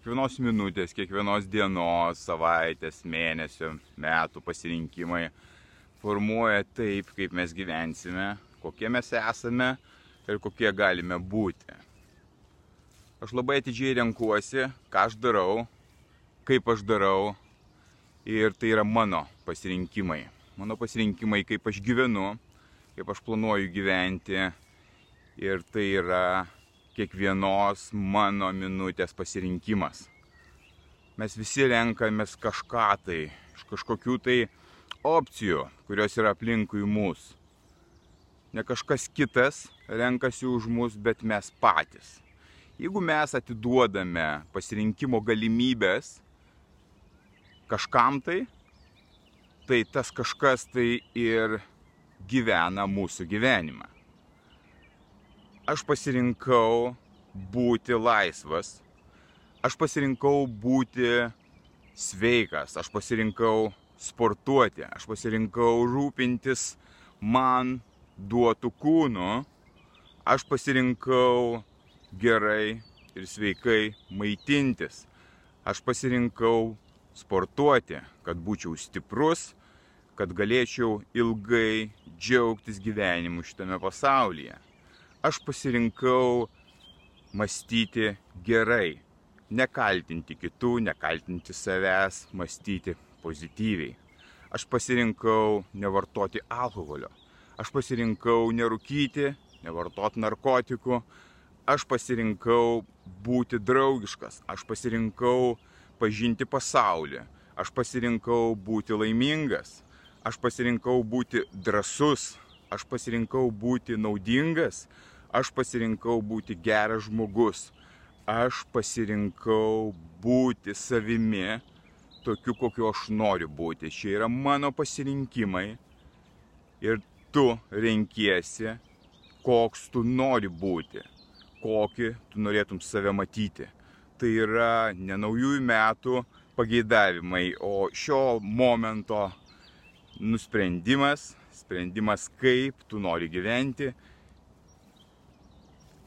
kiekvienos minutės, kiekvienos dienos, savaitės, mėnesio, metų pasirinkimai formuoja taip, kaip mes gyvensime, kokie mes esame ir kokie galime būti. Aš labai atidžiai renkuosi, ką aš darau, kaip aš darau ir tai yra mano pasirinkimai. Mano pasirinkimai, kaip aš gyvenu, kaip aš planuoju gyventi ir tai yra kiekvienos mano minutės pasirinkimas. Mes visi renkamės kažką tai, iš kažkokių tai opcijų, kurios yra aplinkui mus. Ne kažkas kitas renkasi už mus, bet mes patys. Jeigu mes atiduodame pasirinkimo galimybės kažkam tai, tai tas kažkas tai ir gyvena mūsų gyvenimą aš pasirinkau būti laisvas, aš pasirinkau būti sveikas, aš pasirinkau sportuoti, aš pasirinkau rūpintis man duotų kūnu, aš pasirinkau gerai ir sveikai maitintis, aš pasirinkau sportuoti, kad būčiau stiprus, kad galėčiau ilgai džiaugtis gyvenimu šitame pasaulyje aš pasirinkau mąstyti gerai, nekaltinti kitų, nekaltinti savęs, mąstyti pozityviai. Aš pasirinkau nevartoti alkoholio, aš pasirinkau nerūkyti, nevartoti narkotikų, aš pasirinkau būti draugiškas, aš pasirinkau pažinti pasaulį, aš pasirinkau būti laimingas, aš pasirinkau būti drasus, aš pasirinkau būti naudingas, Aš pasirinkau būti geras žmogus. Aš pasirinkau būti savimi, tokiu, kokiu aš noriu būti. Šie yra mano pasirinkimai. Ir tu renkiesi, koks tu nori būti, kokį tu norėtum save matyti. Tai yra ne naujųjų metų pageidavimai, o šio momento nusprendimas, sprendimas, kaip tu nori gyventi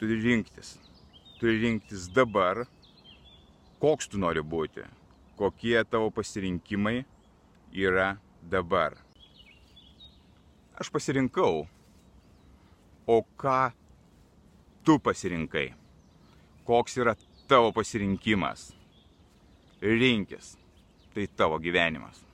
turi rinktis. Turi rinktis dabar, koks tu nori būti, kokie tavo pasirinkimai yra dabar. Aš pasirinkau, o ką tu pasirinkai, koks yra tavo pasirinkimas. Rinkis, tai tavo gyvenimas.